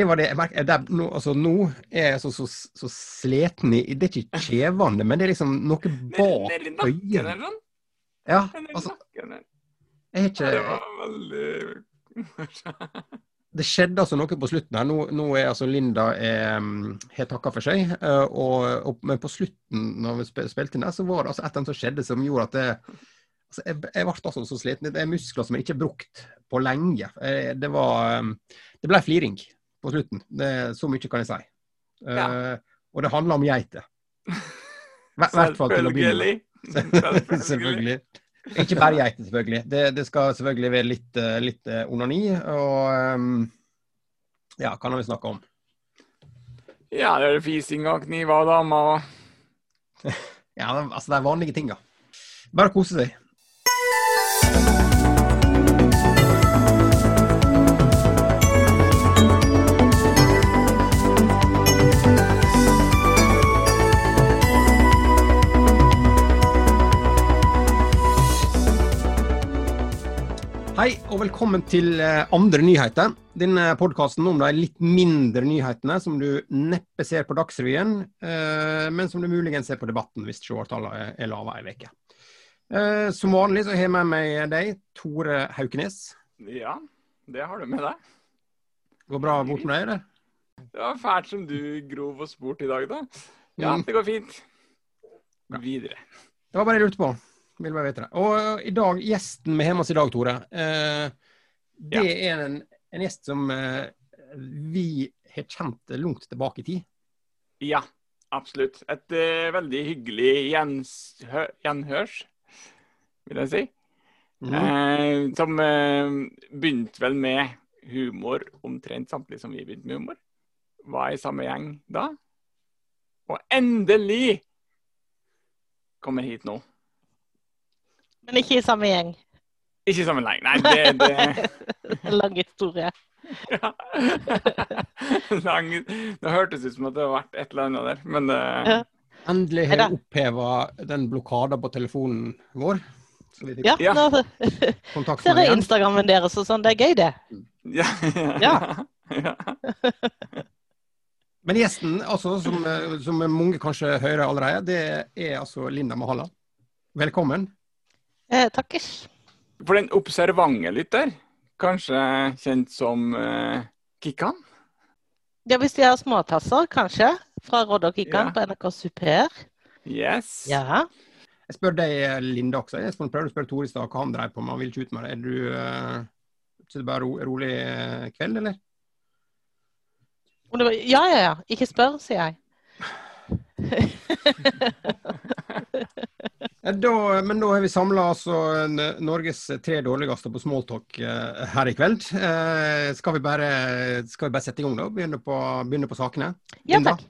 Det var det. Jeg merker, det er, nå, altså, nå er jeg så, så, så sliten i Det er ikke kjevende, men det er liksom noe bak øyet. eller? Ja, altså, jeg har ikke det var veldig Det skjedde altså noe på slutten her. Nå, nå er altså Linda eh, har takka for seg. eh, og, og, men på slutten, når vi spilte inn der, så var det altså et eller annet som skjedde som gjorde at det altså, jeg, jeg ble altså så sliten. Det er muskler som jeg ikke har brukt på lenge. Eh, det var Det ble fliring på slutten. Det, så mye kan jeg si. Ja. Uh, Og det handler om geiter. Selvfølgelig. Selvfølgelig. Ikke bare geiter, selvfølgelig. Det, det skal selvfølgelig være litt, eh, litt eh, onani. Og um, ja, hva har vi snakka om? Ja, det er fising og kniver og damer og Ja, altså de vanlige tinga. Bare kose seg. Hei og velkommen til eh, andre nyheter. Denne podkasten om de litt mindre nyhetene som du neppe ser på Dagsrevyen, eh, men som du muligens ser på Debatten hvis seertallene er, lave ei uke. Eh, som vanlig så har jeg med meg deg, Tore Haukenes. Ja, det har du med deg. Går bra bort med deg, eller? Det var fælt som du grov og spurt i dag, da. Ja, Mm. det går fint. Videre. Det var bare jeg lurte på. Vil bare vite det. Og eh, i dag, gjesten vi har med oss i dag, Tore, eh, det er en, en gjest som eh, vi har kjent langt tilbake i tid. Ja, absolutt. Et eh, veldig hyggelig gjenshø gjenhørs, vil jeg si. Mm. Som eh, begynte vel med humor omtrent samtidig som vi begynte med humor. Var i samme gjeng da. Og endelig kommer hit nå. Men ikke i samme gjeng. Ikke i samme gjeng, nei. Det, det Lang historie. ja. Lang, Det hørtes ut som at det har vært et eller annet der, men eh, Ja. Endelig har jeg oppheva den blokada på telefonen vår. Ja, Ja. nå ser jeg igjen. Instagrammen deres og sånn. Det er gøy, det. ja. Ja. ja. Men gjesten, altså, som, eh, som mange kanskje hører allerede, det er altså Linda Mahala. Velkommen. Eh, takkes. For den observante lytter, kanskje kjent som eh, Kikkan? Ja, hvis de har småtasser, kanskje. Fra Rodde og Kikkan Ja. på NRK Super. Yes. Ja. Jeg spør deg, Linda, også. Jeg prøvde å spørre Tore i stad hva han drev på med. Han vil ikke ut med det. Er du uh, så det bare ro, rolig eh, kveld, eller? Ja, ja, ja. Ikke spør, sier jeg. Eh, Da, men da har vi samla altså Norges tre dårligste på smalltalk eh, her i kveld. Eh, skal, vi bare, skal vi bare sette i gang, da? Begynne på, begynne på sakene? Ja, takk.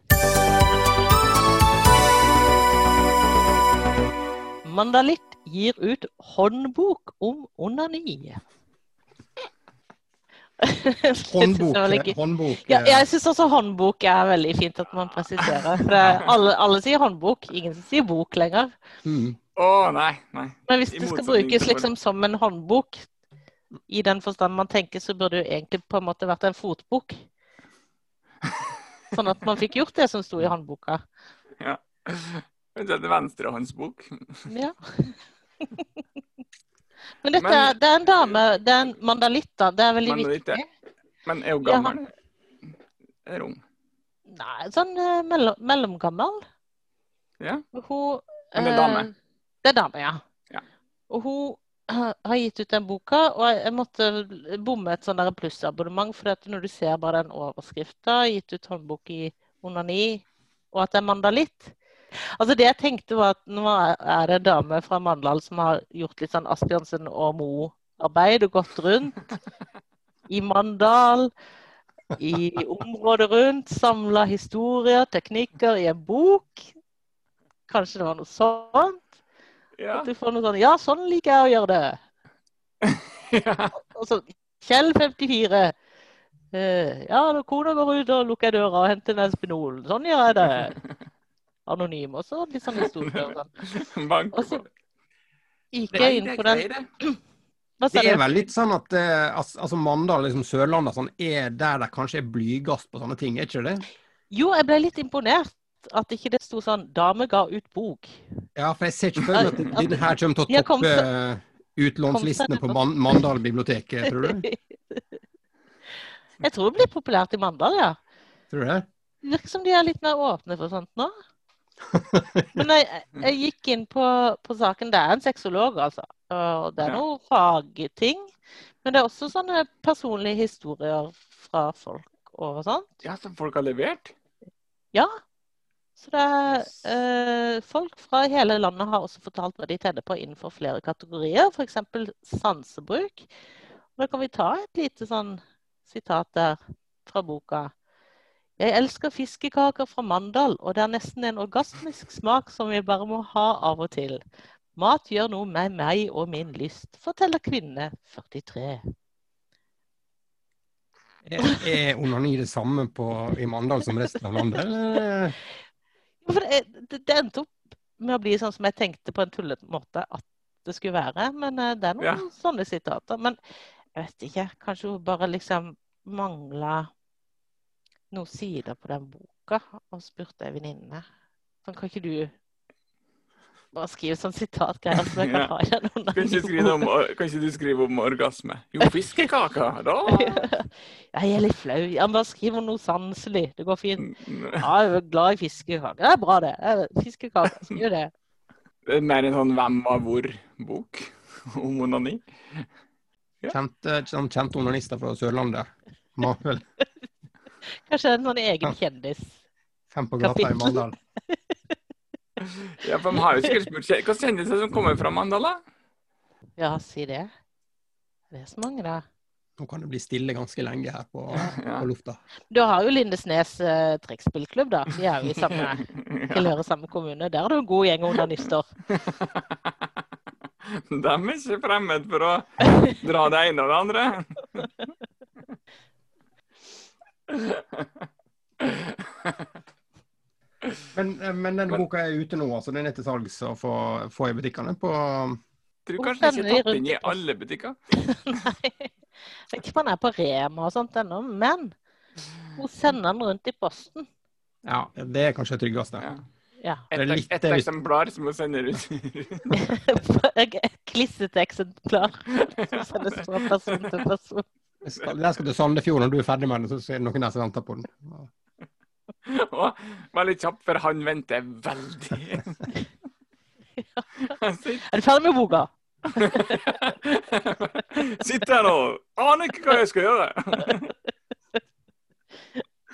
Mandalitt gir ut håndbok om onani. Håndbok. håndbok Ja, jeg syns også håndbok er veldig fint at man presiserer. For alle, alle sier håndbok, ingen sier bok lenger. mm. Å, nei, nei. Men hvis det skal brukes liksom som en håndbok, i den forstand man tenker, så burde det jo egentlig på en måte vært en fotbok. Sånn at man fikk gjort det som sto i håndboka. Det er en venstrehåndsbok. Ja. Men dette Men- det er en dame, det er en mandalitta. Det er veldig mandalitta. viktig. Men er hun Ja. gammel? Er hun? Nei, sånn eh, mellom, mellomgammel. Ja. Hun Men det er dame? eh, Det er dame, ja. Ja. Og hun har gitt ut den boka, og jeg, måtte bomme et sånn plussabonnement, for når du ser bare den overskrifta, gitt ut håndbok i onani, og at det er mandalitt Altså Det jeg tenkte, var at nå er det en dame fra Mandal som har gjort litt sånn Asbjørnsen og Mo-arbeid og gått rundt i Mandal, i området rundt, samla historier, teknikker i en bok. Kanskje det var noe sånt? Ja. At du får noe sånn Ja, sånn liker jeg å gjøre det. ja. Og så Kjell 54. Uh, ja, når kona går ut og lukker døra og henter Nespenol. Sånn gjør jeg det. Anonym også. Litt sånn historie og sånn. Og så gikk Det jeg inn på den det. Er vel litt sånn at eh, altså, Mandal, liksom Sørlandet, sånn, er der det kanskje er blygast på sånne ting, er ikke det? Jo, jeg ble litt imponert at ikke det sto sånn 'Dame ga ut bok'. Ja, for jeg ser ikke for meg at den her kommer til å toppe eh, utlånslistene på Man Mandal bibliotek, tror du? Jeg tror det blir populært i Mandal, ja. Tror du? Det virker som de er litt mer åpne for sånt nå. Men jeg, jeg gikk inn på, på saken. Det er en sexolog, altså. Og det er Ja. noe fagting. Men det er også sånne personlige historier fra folk og sånt. Ja, som folk har levert? Ja. Så det er eh, Folk fra hele landet har også fortalt hva de tenner på innenfor flere kategorier, f.eks. sansebruk. Og da kan vi ta et lite sånn sitat der fra boka. Jeg elsker fiskekaker fra Mandal, og det er nesten en orgasmisk smak som vi bare må ha av og til. Mat gjør noe med meg og min lyst, forteller kvinne 43. Er, onani det samme på, i Mandal som resten av landet? Det, det endte opp med å bli sånn som jeg tenkte på en tullete måte at det skulle være. Men eh, det er noen Ja. sånne sitater. Men jeg vet ikke. Kanskje hun bare liksom mangla noen sider på den boka. Og spurte ei venninne. Sånn, kan ikke du bare skrive sånn sitatgreier så jeg kan Ja. ha i den Kan ikke, om, kan ikke du skrive om orgasme? Jo, fiskekaker, da! Jeg er litt flau. Ja, men bare skriv om noe sanselig. Det går fint. Ja, jeg er glad i fiskekaker. Det er bra, det. Fiskekaker. Skriv det. er mer en sånn Hvem var hvor-bok om onani. Kjente, Kjent, kjente onanister fra Sørlandet. Må vel Kanskje en sånn egen kjendis. fem på gata i Mandal. Ja, for de har jo sikkert spurt Hva kjendiser som kommer fra Mandal, da? Ja, si det. Det er så mange, da. Nå kan det bli stille ganske lenge her på, Ja. på lufta. Du har jo Lindesnes eh, trekkspillklubb, da. De er jo i samme, Ja. tilhører samme kommune. Der er det jo en god gjeng onanister. De er ikke fremmed for å dra det ene og det andre. Men, eh, men denne boka er ute nå, altså den er til salgs å få, få i butikkene på Tror du kanskje den ikke tatt inn i alle butikker. Nei. Jeg vet ikke om han er på Rema og sånt ennå, men hun sender den rundt i posten. Ja, det er kanskje det tryggeste. Ja. Ja. Et, litt et eksemplar som hun sender ut. et Klissete eksemplar som sendes fra person til person. Skal, den skal til Sandefjord når du er ferdig med den, så er det noen der som venter på den. Og veldig kjapp, for han venter veldig. Han Er du ferdig med boka? Sitter her nå, aner ikke hva jeg skal gjøre.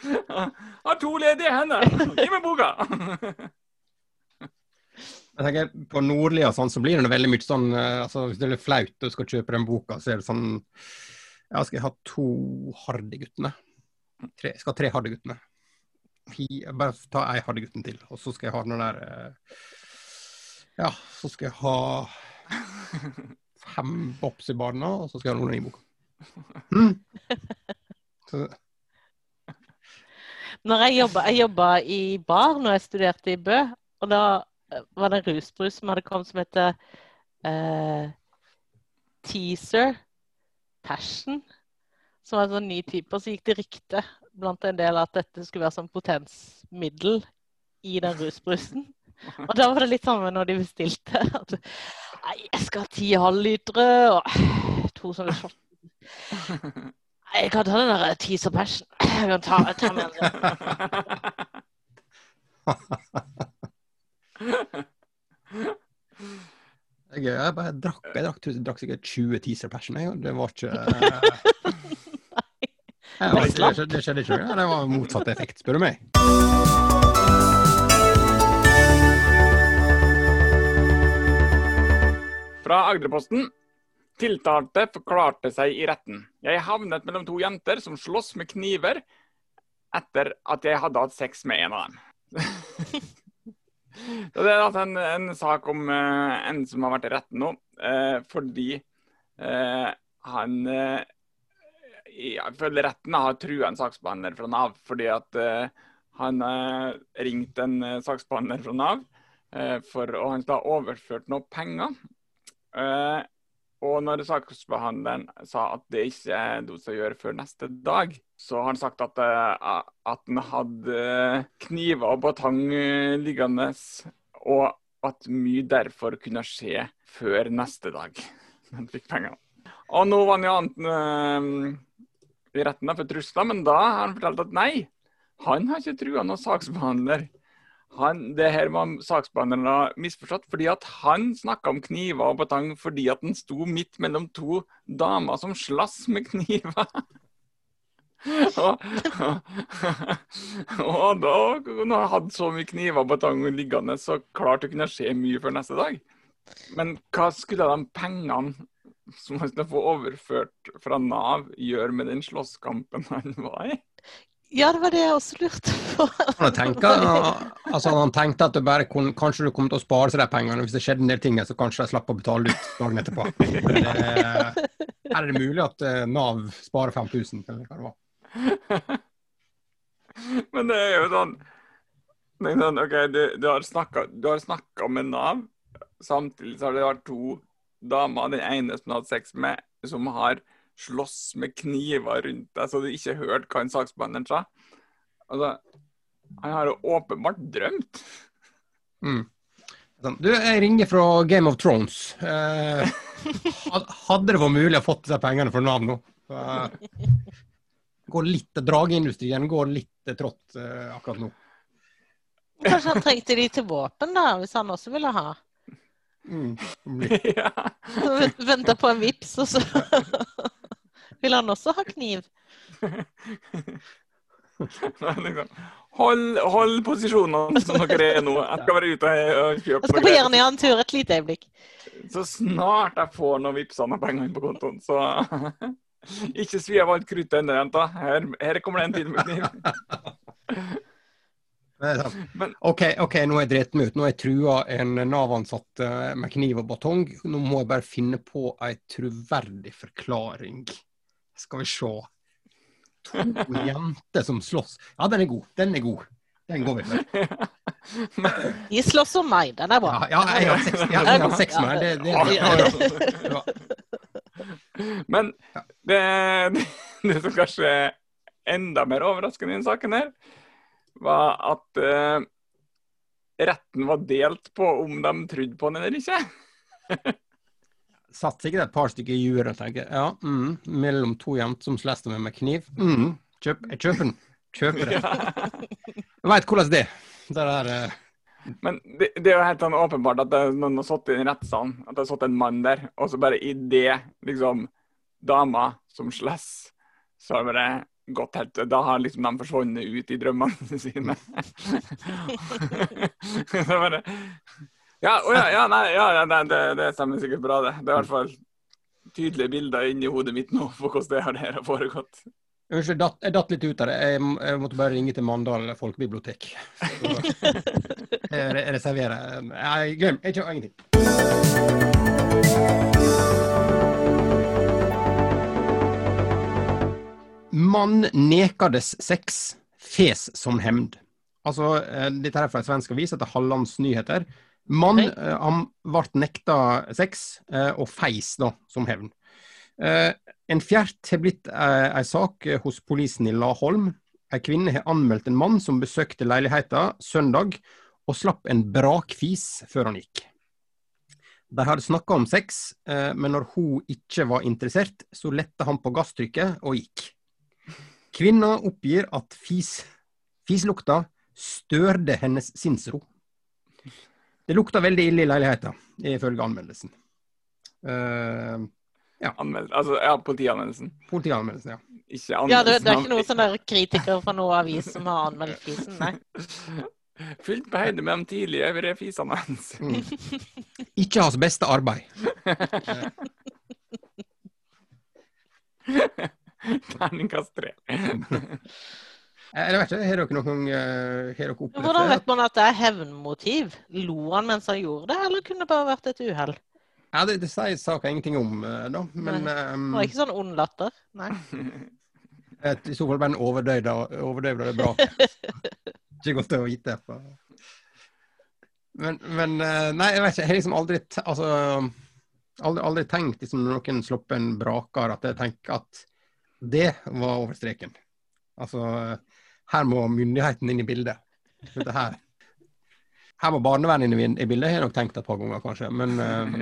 Har to ledige hender. Gi meg boka. Jeg tenker, På Nordlia sånn, så blir det veldig mye sånn eh, altså Hvis det er litt flaut og du skal kjøpe den boka, så er det sånn Ja, skal jeg ha to Hardy-guttene? Jeg skal ha tre Hardy-guttene. Bare ta ei Hardy-gutten til, og så skal jeg ha den der eh, Ja, så skal jeg ha fem Bops i barna, og så skal jeg ha noen i boka. Mm. Når jeg jobba, jeg jobba i bar når jeg studerte i Bø, og da eh, var det en rusbrus som hadde kommet som heter uh, Teaser Passion. Som var en sånn ny type. Og så gikk det rykte blant en del at dette skulle være sånn potensmiddel i den rusbrusen. Og da var det litt samme når de bestilte at Nei, jeg skal ha ti halvlitere og to sånne shot. Jeg kan ta den der Teaser Passion. Jeg kan ta, ta med den. jeg, jeg bare drakk, jeg drakk, jeg drakk sikkert 20 teaser passion, jeg. Det var ikke ja, det, skjedde, det skjedde ikke. noe. det var motsatt effekt, spør du meg. Fra Agderposten. Tiltalte forklarte seg i retten. Jeg havnet mellom to jenter som slåss med kniver etter at jeg hadde hatt sex med en av dem. Det er altså en, en sak om uh, en som har vært i retten nå, uh, fordi uh, han ifølge retten har trua en saksbehandler fra Nav fordi at han ringte en eh, saksbehandler fra Nav, for, og han skal ha overført noe penger. Eh, Og når saksbehandleren sa at det ikke er noe som gjøre før neste dag, så har han sagt at, eh, at han hadde kniver og batang eh, liggende, og at mye derfor kunne skje før neste dag. Han fikk pengene. Og nå var han jo annet øh, i retten for trusler, men da har han fortalt at nei, han har ikke trua noen saksbehandler han, det her var saksbehandlerne misforstått, fordi at han snakka om kniver og batang fordi at han sto midt mellom to damer som slass med kniver. og, og, da, når han hadde så mye kniver og batang liggende, så klart det kunne skje mye før neste dag. Men hva skulle de pengene som han skulle få overført fra Nav, gjøre med den slåsskampen han var i? Ja, det var det jeg også lurte på. Han tenkte, altså, han tenkte at du bare kun, kanskje du kom til å spare seg de pengene. Hvis det skjedde en del ting, så kanskje de slapp å betale ut dagen etterpå. Er, er det mulig at uh, Nav sparer 5000, eller hva det var? Men det er jo sånn, sånn OK, du, du har snakka med Nav. Samtidig så har det vært to damer, den ene som du har hatt sex med, som har slåss med kniver rundt deg, så du ikke hørte hva en saksbehandler sa. Altså, han har jo åpenbart drømt. Mm. Du, jeg ringer fra Game of Thrones. Eh, hadde det vært mulig å få disse pengene for Nav nå? Eh, går litt, Drageindustrien går litt trått eh, akkurat nå. Kanskje han trengte de til våpen, da, hvis han også ville ha? Mm, ja. Venta på en vips, og så vil han også ha kniv. liksom, hold, hold posisjonene som dere er nå. Jeg skal være ute og kjøpe Jeg skal på Jernia-tur et lite øyeblikk. Så snart jeg får noen vippser med inn på kontoen, så Ikke svi av alt kruttet ennå, jenta. Her, her kommer det en tid med kniv. Men, OK, ok, nå har jeg drept meg ut. Nå har jeg trua en Nav-ansatt eh, med kniv og batong. Nå må jeg bare finne på ei troverdig forklaring. Skal vi se. To jenter som slåss. Ja, den er god. Den er god. Den går vi for. De slåss om meg. Den er bra. Ja, ja jeg har sex, jeg har sex med det, det, det, Men det, det som kanskje er enda mer overraskende i denne saken, her, var at uh, retten var delt på om de trodde på den eller ikke. Satt sikkert et par stykker i juret og tenkte ja, mm, mellom to jenter som slåss med med kniv. Mm, kjøp, jeg kjøper den. Kjøper den. Jeg veit hvordan det, det er. Uh... Men det, det, er jo helt sånn åpenbart at det, noen har sittet i en rettssal, at det har sittet en mann der, og så bare i det liksom dama som slåss, så har det bare gått helt Da har liksom de forsvunnet ut i drømmene sine. så bare, ja, oh, ja, ja, nei, ja, nei, det, det, stemmer sikkert bra, det. Det er i hvert fall tydelige bilder inni hodet mitt nå på hvordan det her har foregått. Unnskyld, jeg datt litt ut av det. Jeg, jeg måtte bare ringe til Mandal folkebibliotek. jeg reserverer. Nei, glem, jeg kjører ingenting. Mann nekades sex, fes som hemd. Altså, eh, dette er fra en svensk avis etter Hallands Nyheter. Mann okay. Eh, han ble nekta sex, eh, og feis da, som hevn. En fjert har blitt ei sak hos politiet i Laholm. Ei kvinne har anmeldt en mann som besøkte leiligheten søndag, og slapp en brakfis før han gikk. De hadde snakka om sex, men når hun ikke var interessert, så letta han på gasstrykket og gikk. Kvinna oppgir at fis, fislukta størde hennes sinnsro. Det lukta veldig ille i leiligheten, ifølge anmeldelsen. Uh, ja. Anmeld, altså, ja, politianmeldelsen. Politianmeldelsen, ja. Ikke ja, det, det, er ikke noen sånne kritikere fra noen avis som har anmeldt fisen, nei. Fylt på høyde med de tidligere fisene hans. Mm. Ikke hans beste arbeid. Terningkast tre. Jeg vet ikke, Har dere noen gang dere opplevd Hvordan vet man at det er hevnmotiv? Lo han mens han gjorde det, eller kunne det bare vært et uhell? Ja, Det, det sier saken ingenting om, uh, da. Men um, Det var ikke sånn ond latter? Nei. I så fall bare en overdøvd det er bra. ikke godt å vite. Men, men uh, Nei, jeg vet ikke. Jeg har liksom aldri Altså Aldri, aldri tenkt liksom, når noen slipper en braker, at jeg tenker at det var over streken. Altså, her må myndigheten inn i bildet. Dette her. Her må barnevernet inn i- bildet, jeg har jeg nok tenkt et par ganger, kanskje. Men eh,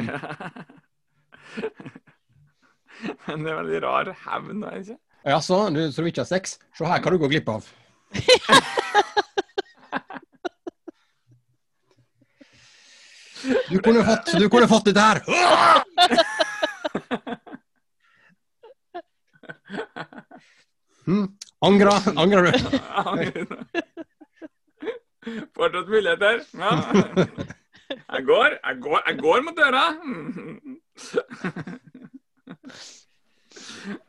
Men det er veldig rar hevn, er det ikke? jaså, du tror ikke har sex? Se her hva du går glipp av. Du kunne fått, du kunne fått dette her! Angra, angrer du? Fortsatt muligheter. Ja. Jeg går, jeg går, jeg går mot døra.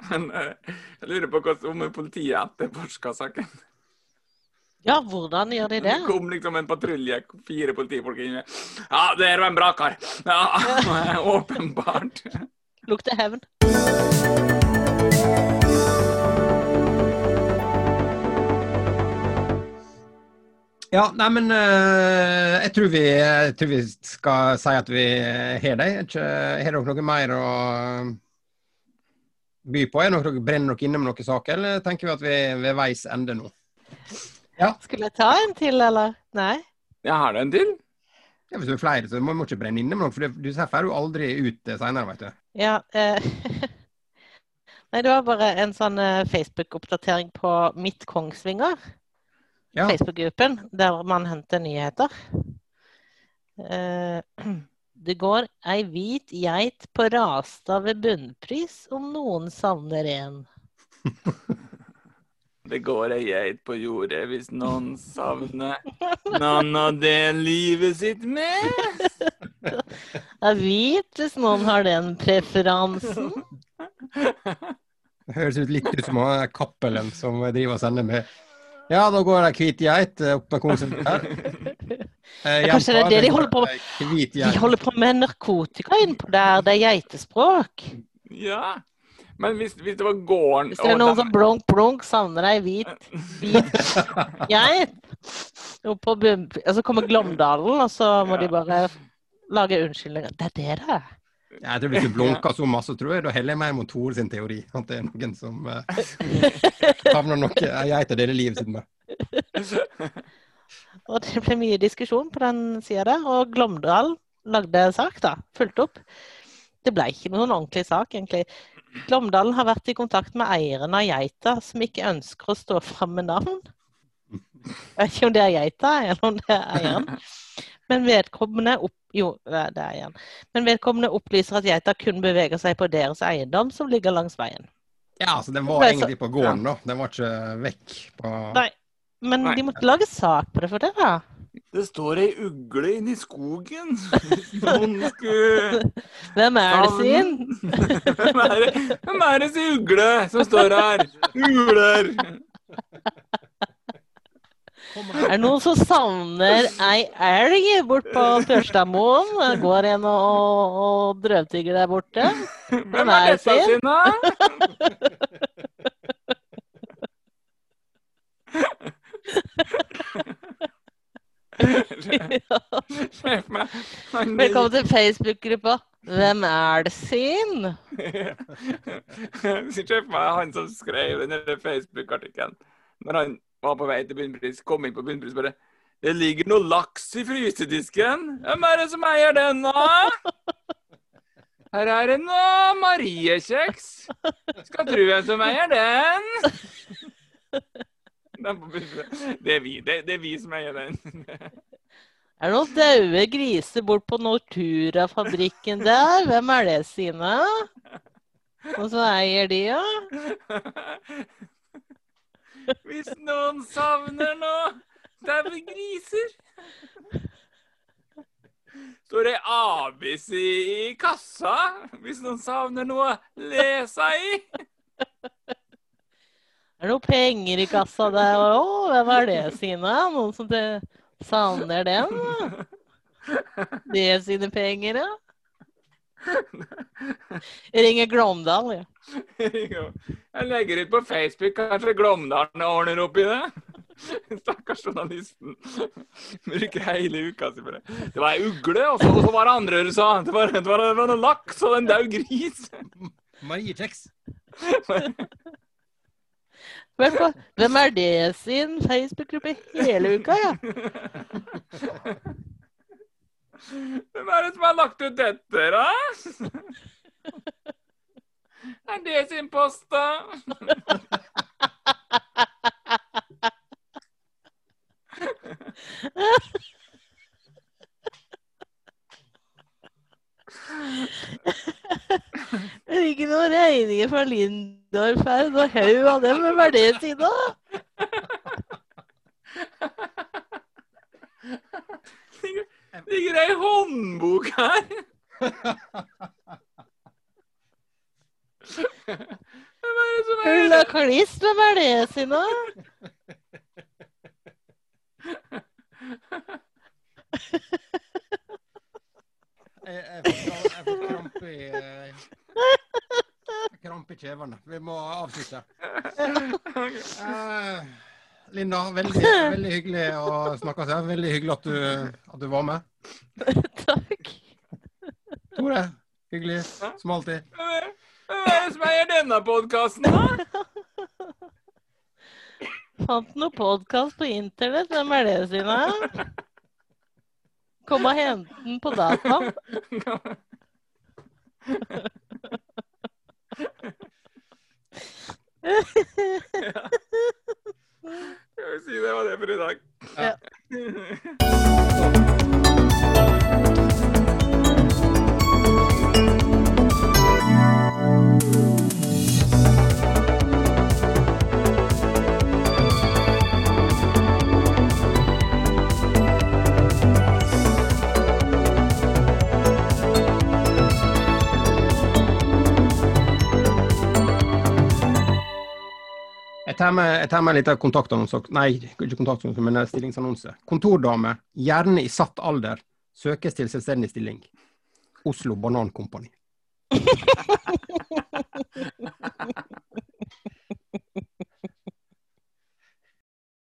Men eh, jeg lurer på om politiet etterforska saken. Ja, hvordan gjør de det? Det kom liksom en patrulje, fire politifolk inn. Ja, der var en brakar. Ja, åpenbart. Lukter hevn. Ja, nei, men uh, jeg, tror vi, jeg tror vi skal si at vi har det. Ikke- Har dere noe mer å by på? Er dere, brenner dere inne med noen saker, eller tenker vi at vi er ved veis ende nå? Skulle jeg ta en til, eller? Nei? Jeg har det en til. Ja, hvis vi er flere, så må vi ikke brenne inne med noe, for det- du ser får jo aldri ut eh, senere, vet du. Ja. uh, Nei, det var bare en sånn eh, Facebook-oppdatering på Mitt Kongsvinger. Ja. Facebook-gruppen der man henter nyheter. Eh, Det går ei hvit geit på Rastad ved bunnpris, om noen savner en. Det går ei geit på jordet hvis noen savner noen av det livet sitt med. Er hvit hvis noen har den preferansen. Det høres ut litt ut som han Cappelen som driver og sender med Ja, da går ei hvit geit eh, opp med kosen her. Eh, kanskje det er det de holder på med. De holder på med narkotika innpå der, det er geitespråk. Ja. Men hvis, hvis det var gården Hvis det er noen som blunk, blunk savner ei hvit, hvit geit oppå. Og så kommer Glåmdalen, og så må de bare lage unnskyldninger. Det er det det er. Jeg tror Hvis du blunker så masse, tror jeg da heller jeg mer mot Tore sin teori. At det er noen som eh, havner noe ei geit å dele livet sitt med. Og det ble mye diskusjon på den sida der. Og Glåmdal lagde sak, da. Fulgte opp. Det ble ikke noen ordentlig sak, egentlig. Glåmdalen har vært i kontakt med eieren av geita, som ikke ønsker å stå fram med navn. Jeg vet ikke om det er geita, eller om det er eieren. Men vedkommende opp... Jo, er. Men vedkommende opplyser at geita kun beveger seg på deres eiendom, som ligger langs veien. Ja, altså Den var egentlig på gården, da. Den var ikke vekk på Nei. Men Nei. de måtte lage sak på det for det, da. Det står ei ugle inni skogen. Noen skulle Hvem er det sin? Hvem er det, hvem er det sin ugle som står her? Ugler. Er det noen som savner ei elg bort på Tørstadmoen? Går en og, og, drøvtygger der borte? Hvem er det dette sin? da? Velkommen til Facebook-gruppa. Hvem er det sin? Sjef meg han som skrev den Facebook-artikkelen. Når han var på vei til bunnpris, kom inn på bunnpris bare Det ligger noe laks i frysedisken. Hvem er det som eier den, da? Her er det noe Mariekjeks. Skal tro hvem som eier den. Det er vi, det, det er vi som eier den. Er det noen daue griser bort på Nortura-fabrikken der? Hvem er det sine? Og så eier de, ja? Hvis noen savner noe daue griser Står det ABC i kassa hvis noen savner noe å lese i? Er det noen penger i kassa der? Å, hvem er det sine? Noen som savner den? Det sine penger, ja? Jeg ringer Glåmdal, ja. Jeg legger ut på Facebook, kanskje Glåmdalen ordner opp i det? Stakkars journalisten. Bruker hele uka si på det. Det var ei ugle, og så, og så var det andre du sa. Det var, det var, det var noe laks og en daud gris. Marie Kjeks. Vel, på- Hvem er det sin Facebook-gruppe hele uka, ja? Hvem er det som har lagt ut dette, da? Er det sin post, da? Det er ikke noen regninger fra Lindorf her, og haug av dem. Hvem er det sin, da? Håndbok her? Hvem er det som er Ulla Kliss, hvem er det Sina? Jeg, jeg, får, jeg får krampe i eh, Krampe i kjevene. Vi må avslutte. Eh, Linda, veldig, veldig hyggelig å snakke med deg. Veldig hyggelig at du, at du var med. Takk. Tore, hyggelig som alltid. Hvem er det som eier denne podkasten, da? Fant noe podkast på internett. Hvem er det Sina? Kom og hent den på data. Skal vil si det var det for i dag. Ja. jeg tar med litt kontaktannonse. Nei, ikke kontaktannonse, men stillingsannonse. Kontordame, gjerne i satt alder, søkes til selvstendig stilling. Oslo Banankompani.